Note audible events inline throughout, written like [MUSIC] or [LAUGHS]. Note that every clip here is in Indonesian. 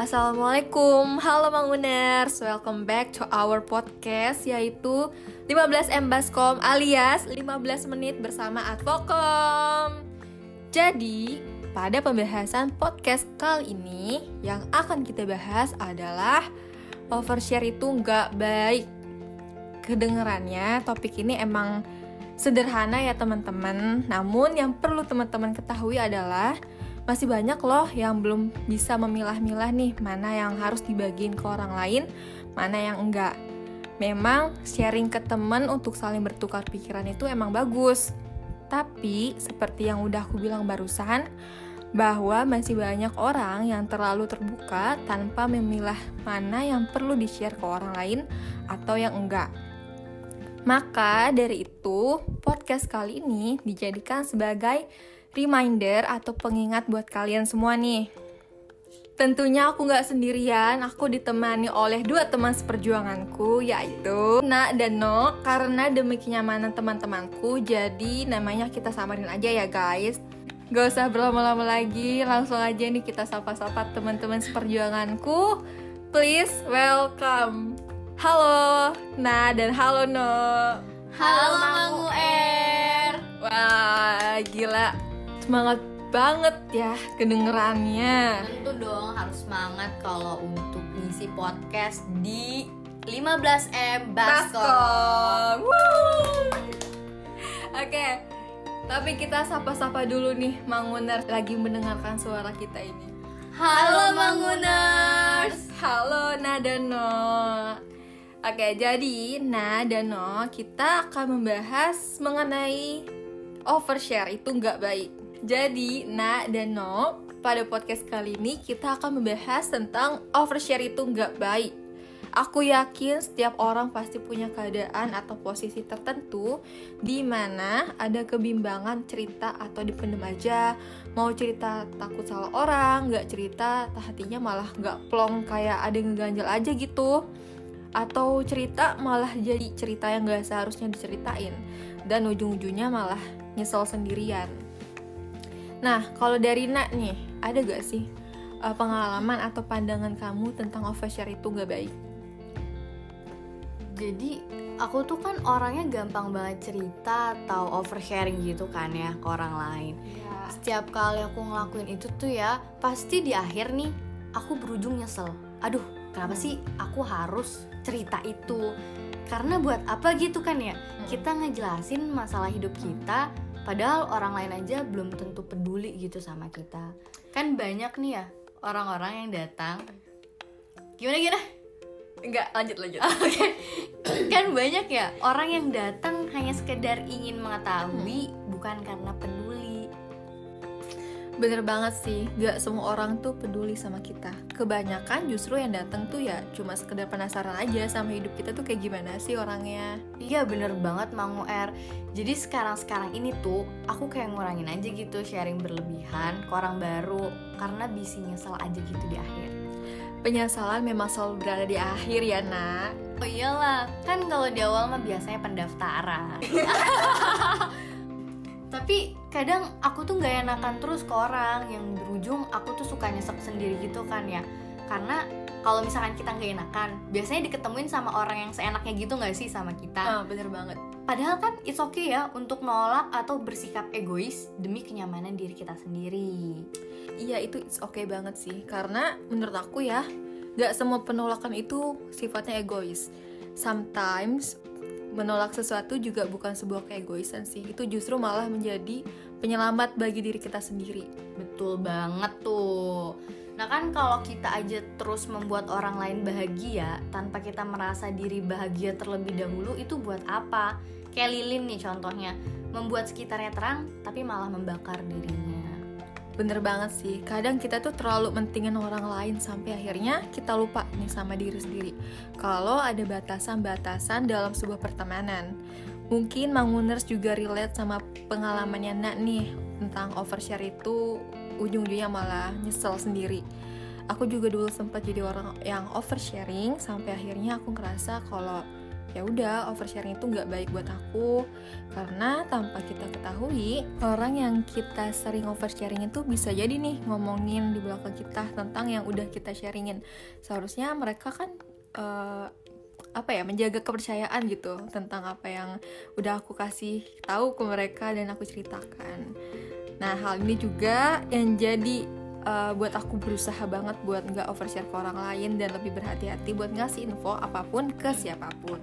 Assalamualaikum, halo Manguners Welcome back to our podcast Yaitu 15 M Baskom alias 15 menit bersama Advokom. Jadi, pada pembahasan podcast kali ini Yang akan kita bahas adalah Overshare itu nggak baik. Kedengerannya topik ini emang sederhana ya teman-teman. Namun yang perlu teman-teman ketahui adalah masih banyak loh yang belum bisa memilah-milah nih mana yang harus dibagiin ke orang lain, mana yang enggak. Memang sharing ke temen untuk saling bertukar pikiran itu emang bagus. Tapi seperti yang udah aku bilang barusan, bahwa masih banyak orang yang terlalu terbuka tanpa memilah mana yang perlu di-share ke orang lain atau yang enggak. Maka dari itu, podcast kali ini dijadikan sebagai reminder atau pengingat buat kalian semua nih. Tentunya aku nggak sendirian, aku ditemani oleh dua teman seperjuanganku, yaitu Na dan No. Karena demi kenyamanan teman-temanku, jadi namanya kita samarin aja ya guys. Gak usah berlama-lama lagi, langsung aja nih kita sapa-sapa teman-teman seperjuanganku. Please welcome. Halo Na dan halo No. Halo Mangu Er. Wah, gila semangat banget ya kedengerannya Tentu dong harus semangat kalau untuk ngisi podcast di 15M Baskom. Oke, tapi kita sapa-sapa dulu nih Manguner lagi mendengarkan suara kita ini. Halo Manguners. Halo Nadano. Oke, jadi Nadano kita akan membahas mengenai overshare itu nggak baik. Jadi, Na dan No, pada podcast kali ini kita akan membahas tentang overshare itu nggak baik. Aku yakin setiap orang pasti punya keadaan atau posisi tertentu di mana ada kebimbangan cerita atau dipendam aja. Mau cerita takut salah orang, nggak cerita hatinya malah nggak plong kayak ada ngeganjel aja gitu. Atau cerita malah jadi cerita yang nggak seharusnya diceritain. Dan ujung-ujungnya malah nyesel sendirian. Nah, kalau dari Nak nih, ada gak sih uh, pengalaman atau pandangan kamu tentang overshare itu gak baik? Jadi aku tuh kan orangnya gampang banget cerita atau oversharing gitu kan ya ke orang lain. Iya. Setiap kali aku ngelakuin itu tuh ya, pasti di akhir nih aku berujung nyesel. Aduh, kenapa sih aku harus cerita itu? Karena buat apa gitu kan ya? Kita ngejelasin masalah hidup kita Padahal orang lain aja belum tentu peduli gitu sama kita. Kan banyak nih ya orang-orang yang datang. Gimana gimana? Enggak, lanjut lanjut. Oke. kan banyak ya orang yang datang hanya sekedar ingin mengetahui bukan karena peduli. Bener banget sih, gak semua orang tuh peduli sama kita. Kebanyakan justru yang datang tuh ya cuma sekedar penasaran aja sama hidup kita tuh kayak gimana sih orangnya. Iya bener banget Mangu R Jadi sekarang-sekarang ini tuh aku kayak ngurangin aja gitu sharing berlebihan ke orang baru Karena bisa nyesel aja gitu di akhir Penyesalan memang selalu berada di akhir ya nak. Oh iyalah, kan kalau di awal mah biasanya pendaftaran [LAUGHS] Tapi kadang aku tuh gak enakan terus ke orang. Yang berujung aku tuh suka nyesek sendiri gitu kan ya. Karena kalau misalkan kita nggak enakan biasanya diketemuin sama orang yang seenaknya gitu nggak sih sama kita? Ah, bener banget. padahal kan it's okay ya untuk nolak atau bersikap egois demi kenyamanan diri kita sendiri. Iya itu it's okay banget sih. Karena menurut aku ya Gak semua penolakan itu sifatnya egois. Sometimes menolak sesuatu juga bukan sebuah keegoisan sih. Itu justru malah menjadi penyelamat bagi diri kita sendiri. Betul banget tuh. Nah kan kalau kita aja terus membuat orang lain bahagia tanpa kita merasa diri bahagia terlebih dahulu itu buat apa? Kayak lilin nih contohnya. Membuat sekitarnya terang tapi malah membakar dirinya Bener banget sih, kadang kita tuh terlalu mentingin orang lain sampai akhirnya kita lupa nih sama diri sendiri. Kalau ada batasan-batasan dalam sebuah pertemanan. Mungkin Manguners juga relate sama pengalamannya Nak nih tentang overshare itu ujung-ujungnya malah nyesel sendiri. Aku juga dulu sempat jadi orang yang oversharing sampai akhirnya aku ngerasa kalau ya udah oversharing itu nggak baik buat aku. Karena tanpa kita ketahui orang yang kita sering oversharing itu bisa jadi nih ngomongin di belakang kita tentang yang udah kita sharingin. Seharusnya mereka kan uh, apa ya menjaga kepercayaan gitu tentang apa yang udah aku kasih tahu ke mereka dan aku ceritakan. Nah hal ini juga yang jadi uh, buat aku berusaha banget buat nggak overshare ke orang lain dan lebih berhati-hati buat ngasih info apa pun ke siapa pun.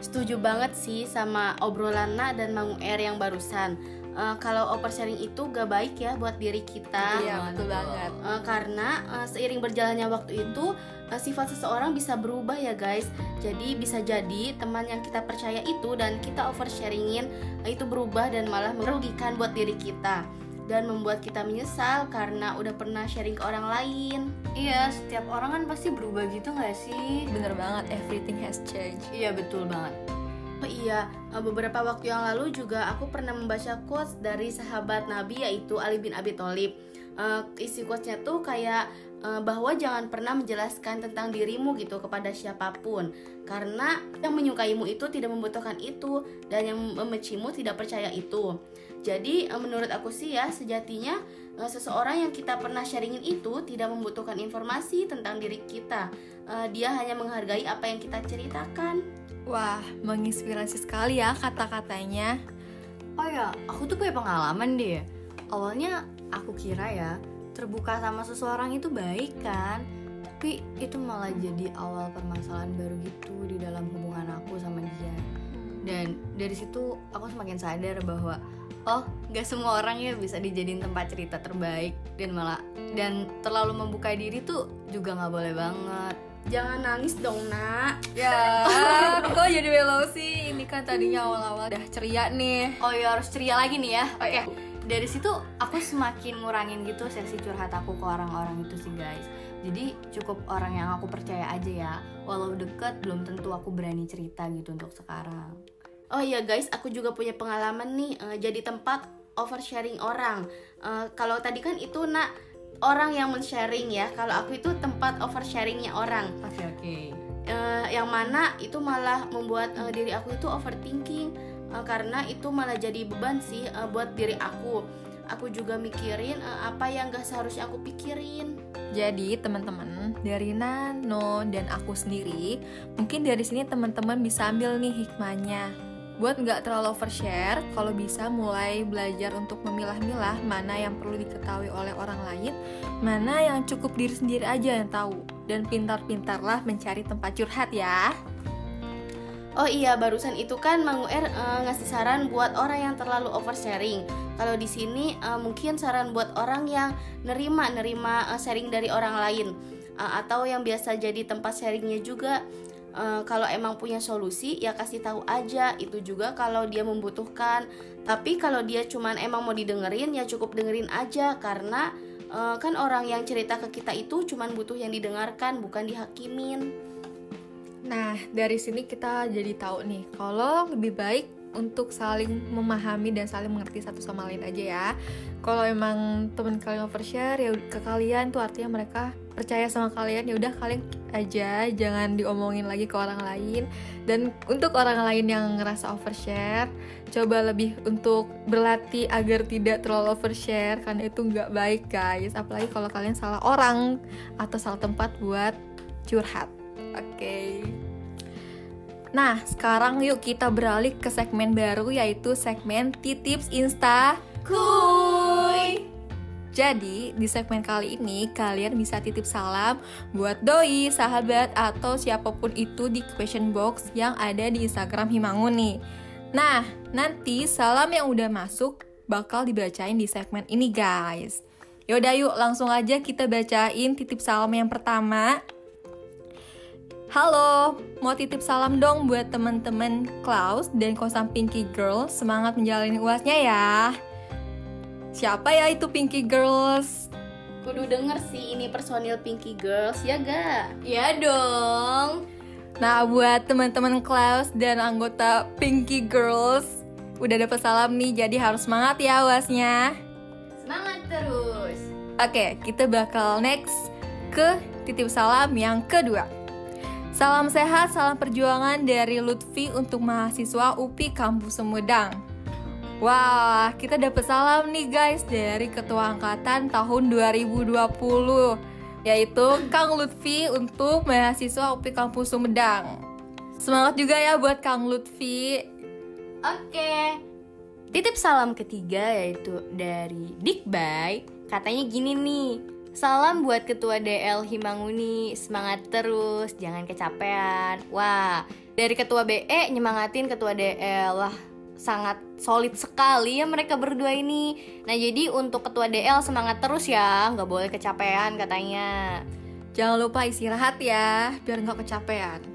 Setuju banget sih sama obrolan Na dan Mang R yang barusan. Uh, kalau oversharing itu gak baik ya buat diri kita. Iya betul banget. Uh, karena uh, seiring berjalannya waktu itu uh, sifat seseorang bisa berubah ya guys. Jadi bisa jadi teman yang kita percaya itu dan kita oversharingin uh, itu berubah dan malah merugikan buat diri kita dan membuat kita menyesal karena udah pernah sharing ke orang lain. Iya, setiap orang kan pasti berubah gitu gak sih? Bener banget, everything has changed. Iya, betul banget. Oh iya, eh, beberapa waktu yang lalu juga aku pernah membaca quotes dari sahabat Nabi yaitu Ali bin Abi Thalib. Uh, isi quotesnya tuh kayak bahwa jangan pernah menjelaskan tentang dirimu gitu kepada siapa pun karena yang menyukaimu itu tidak membutuhkan itu dan yang membencimu tidak percaya itu. Jadi eh, menurut aku sih ya sejatinya eh, seseorang yang kita pernah sharingin itu tidak membutuhkan informasi tentang diri kita. Eh, dia hanya menghargai apa yang kita ceritakan. Wah, menginspirasi sekali ya kata-katanya. Oh ya, aku tuh punya pengalaman deh. Awalnya aku kira ya terbuka sama seseorang itu baik kan, tapi itu malah jadi awal permasalahan baru gitu di dalam hubungan aku sama dia. Dan dari situ aku semakin sadar bahwa oh nggak semua orang ya bisa dijadiin tempat cerita terbaik. Dan malah dan terlalu membuka diri tuh juga nggak boleh banget. Jangan nangis dong nak. Ya. [LAUGHS] Kok jadi melo sih ini kan tadinya awal-awal udah ceria nih. Oh ya harus ceria lagi nih ya. Oke. okay. Dari situ aku semakin ngurangin gitu sesi curhat aku ke orang-orang itu sih guys jadi cukup orang yang aku percaya aja ya walau deket belum tentu aku berani cerita gitu untuk sekarang Oh iya guys, aku juga punya pengalaman nih uh, jadi tempat oversharing orang. Uh, kalau tadi kan itu nak orang yang men-sharing ya. Kalau aku itu tempat oversharingnya orang. Oke okay, oke. Okay. Uh, yang mana itu malah membuat uh, diri aku itu overthinking uh, karena itu malah jadi beban sih uh, buat diri aku. Aku juga mikirin uh, apa yang gak seharusnya aku pikirin. Jadi teman-teman dari Nano dan aku sendiri, mungkin dari sini teman-teman bisa ambil nih hikmahnya buat nggak terlalu overshare kalau bisa mulai belajar untuk memilah-milah mana yang perlu diketahui oleh orang lain mana yang cukup diri sendiri aja yang tahu dan pintar-pintarlah mencari tempat curhat ya Oh iya, barusan itu kan Mang UR uh, ngasih saran buat orang yang terlalu oversharing. Kalau di sini uh, mungkin saran buat orang yang nerima nerima uh, sharing dari orang lain. Uh, atau yang biasa jadi tempat sharingnya juga uh, kalau emang punya solusi ya kasih tahu aja. Itu juga kalau dia membutuhkan. Tapi kalau dia cuman emang mau didengerin ya cukup dengerin aja. Karena uh, kan orang yang cerita ke kita itu cuman butuh yang didengarkan bukan dihakimin nah dari sini kita jadi tahu nih kalau lebih baik untuk saling memahami dan saling mengerti satu sama lain aja ya. Kalau emang teman kalian overshare ya ke kalian tuh artinya mereka percaya sama kalian ya udah kalian aja jangan diomongin lagi ke orang lain. Dan untuk orang lain yang ngerasa overshare coba lebih untuk berlatih agar tidak terlalu overshare karena itu nggak baik guys. Apalagi kalau kalian salah orang atau salah tempat buat curhat oke okay. Nah, sekarang yuk kita beralih ke segmen baru yaitu segmen Titips Insta Kuy. Jadi, di segmen kali ini kalian bisa titip salam buat doi, sahabat, atau siapa pun itu di question box yang ada di Instagram Himangun nih. Nah, nanti salam yang udah masuk bakal dibacain di segmen ini guys. Yaudah yuk langsung aja kita bacain titip salam yang pertama Halo, mau titip salam dong buat temen-temen Klaus dan kosam Pinky Girls Semangat menjalani uasnya ya. Siapa ya itu Pinky Girls? Kudu denger sih ini personil Pinky Girls, ya ga? Ya dong. Nah buat teman-teman Klaus dan anggota Pinky Girls Udah dapet salam nih, jadi harus semangat ya uasnya. Semangat terus. Oke, kita bakal next ke titip salam yang kedua Salam sehat, salam perjuangan dari Lutfi untuk mahasiswa UPI Kampus Sumedang. Wah, kita dapat salam nih guys dari Ketua Angkatan tahun 2020 yaitu Kang Lutfi untuk mahasiswa UPI Kampus Sumedang. Semangat juga ya buat Kang Lutfi. Oke. Titip salam ketiga yaitu dari Dikbay. Katanya gini nih. Salam buat Ketua DL Himanguni, semangat terus, jangan kecapean. Wah, dari Ketua BE nyemangatin Ketua DL. Wah, sangat solid sekali ya mereka berdua ini. Nah, jadi untuk Ketua DL semangat terus ya, nggak boleh kecapean katanya. Jangan lupa istirahat ya, biar nggak kecapean.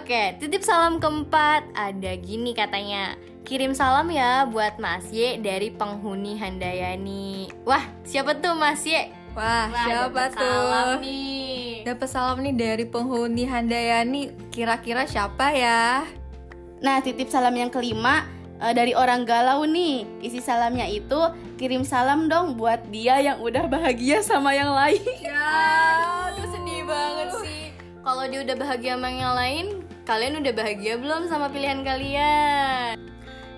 Oke, titip salam keempat ada gini katanya. Kirim salam ya buat Mas Y dari penghuni Handayani. Wah, siapa tuh Mas Y? Wah, Wah, siapa dapet tuh? Salam nih. Dapat salam nih dari penghuni Handayani. Kira-kira siapa ya? Nah, titip salam yang kelima eh, dari orang galau nih. Isi salamnya itu kirim salam dong buat dia yang udah bahagia sama yang lain. Ya, Aduh, sedih banget sih. Kalau dia udah bahagia sama yang lain, kalian udah bahagia belum sama pilihan kalian?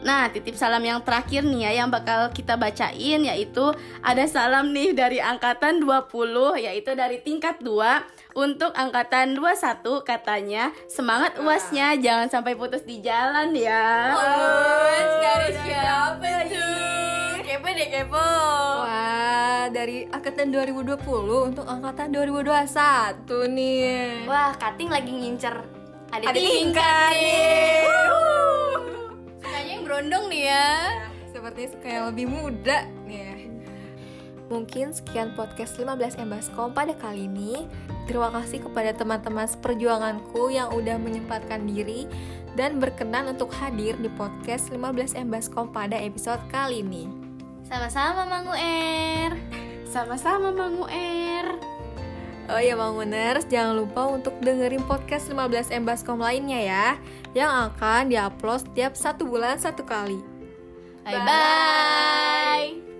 Nah, titip salam yang terakhir nih ya yang bakal kita bacain yaitu ada salam nih dari angkatan 20 yaitu dari tingkat 2 untuk angkatan 21 katanya semangat uasnya jangan sampai putus di jalan ya. dari siapa tuh? Kepo deh kepo. Wah, dari angkatan 2020 untuk angkatan 2021 nih. Wah, Kating lagi ngincer ada, Ada tingkat nih. yang berondong nih ya. Sepertinya kayak lebih muda nih. ya. Mungkin sekian podcast 15 Embaskom pada kali ini. Terima kasih kepada teman-teman seperjuanganku yang udah menyempatkan diri dan berkenan untuk hadir di podcast 15 Embaskom pada episode kali ini. Sama-sama Mang UR. Sama-sama Mang UR. Oh ya Banguners, jangan lupa untuk dengerin podcast 15 M lainnya ya Yang akan diupload setiap satu bulan satu kali. Bye-bye.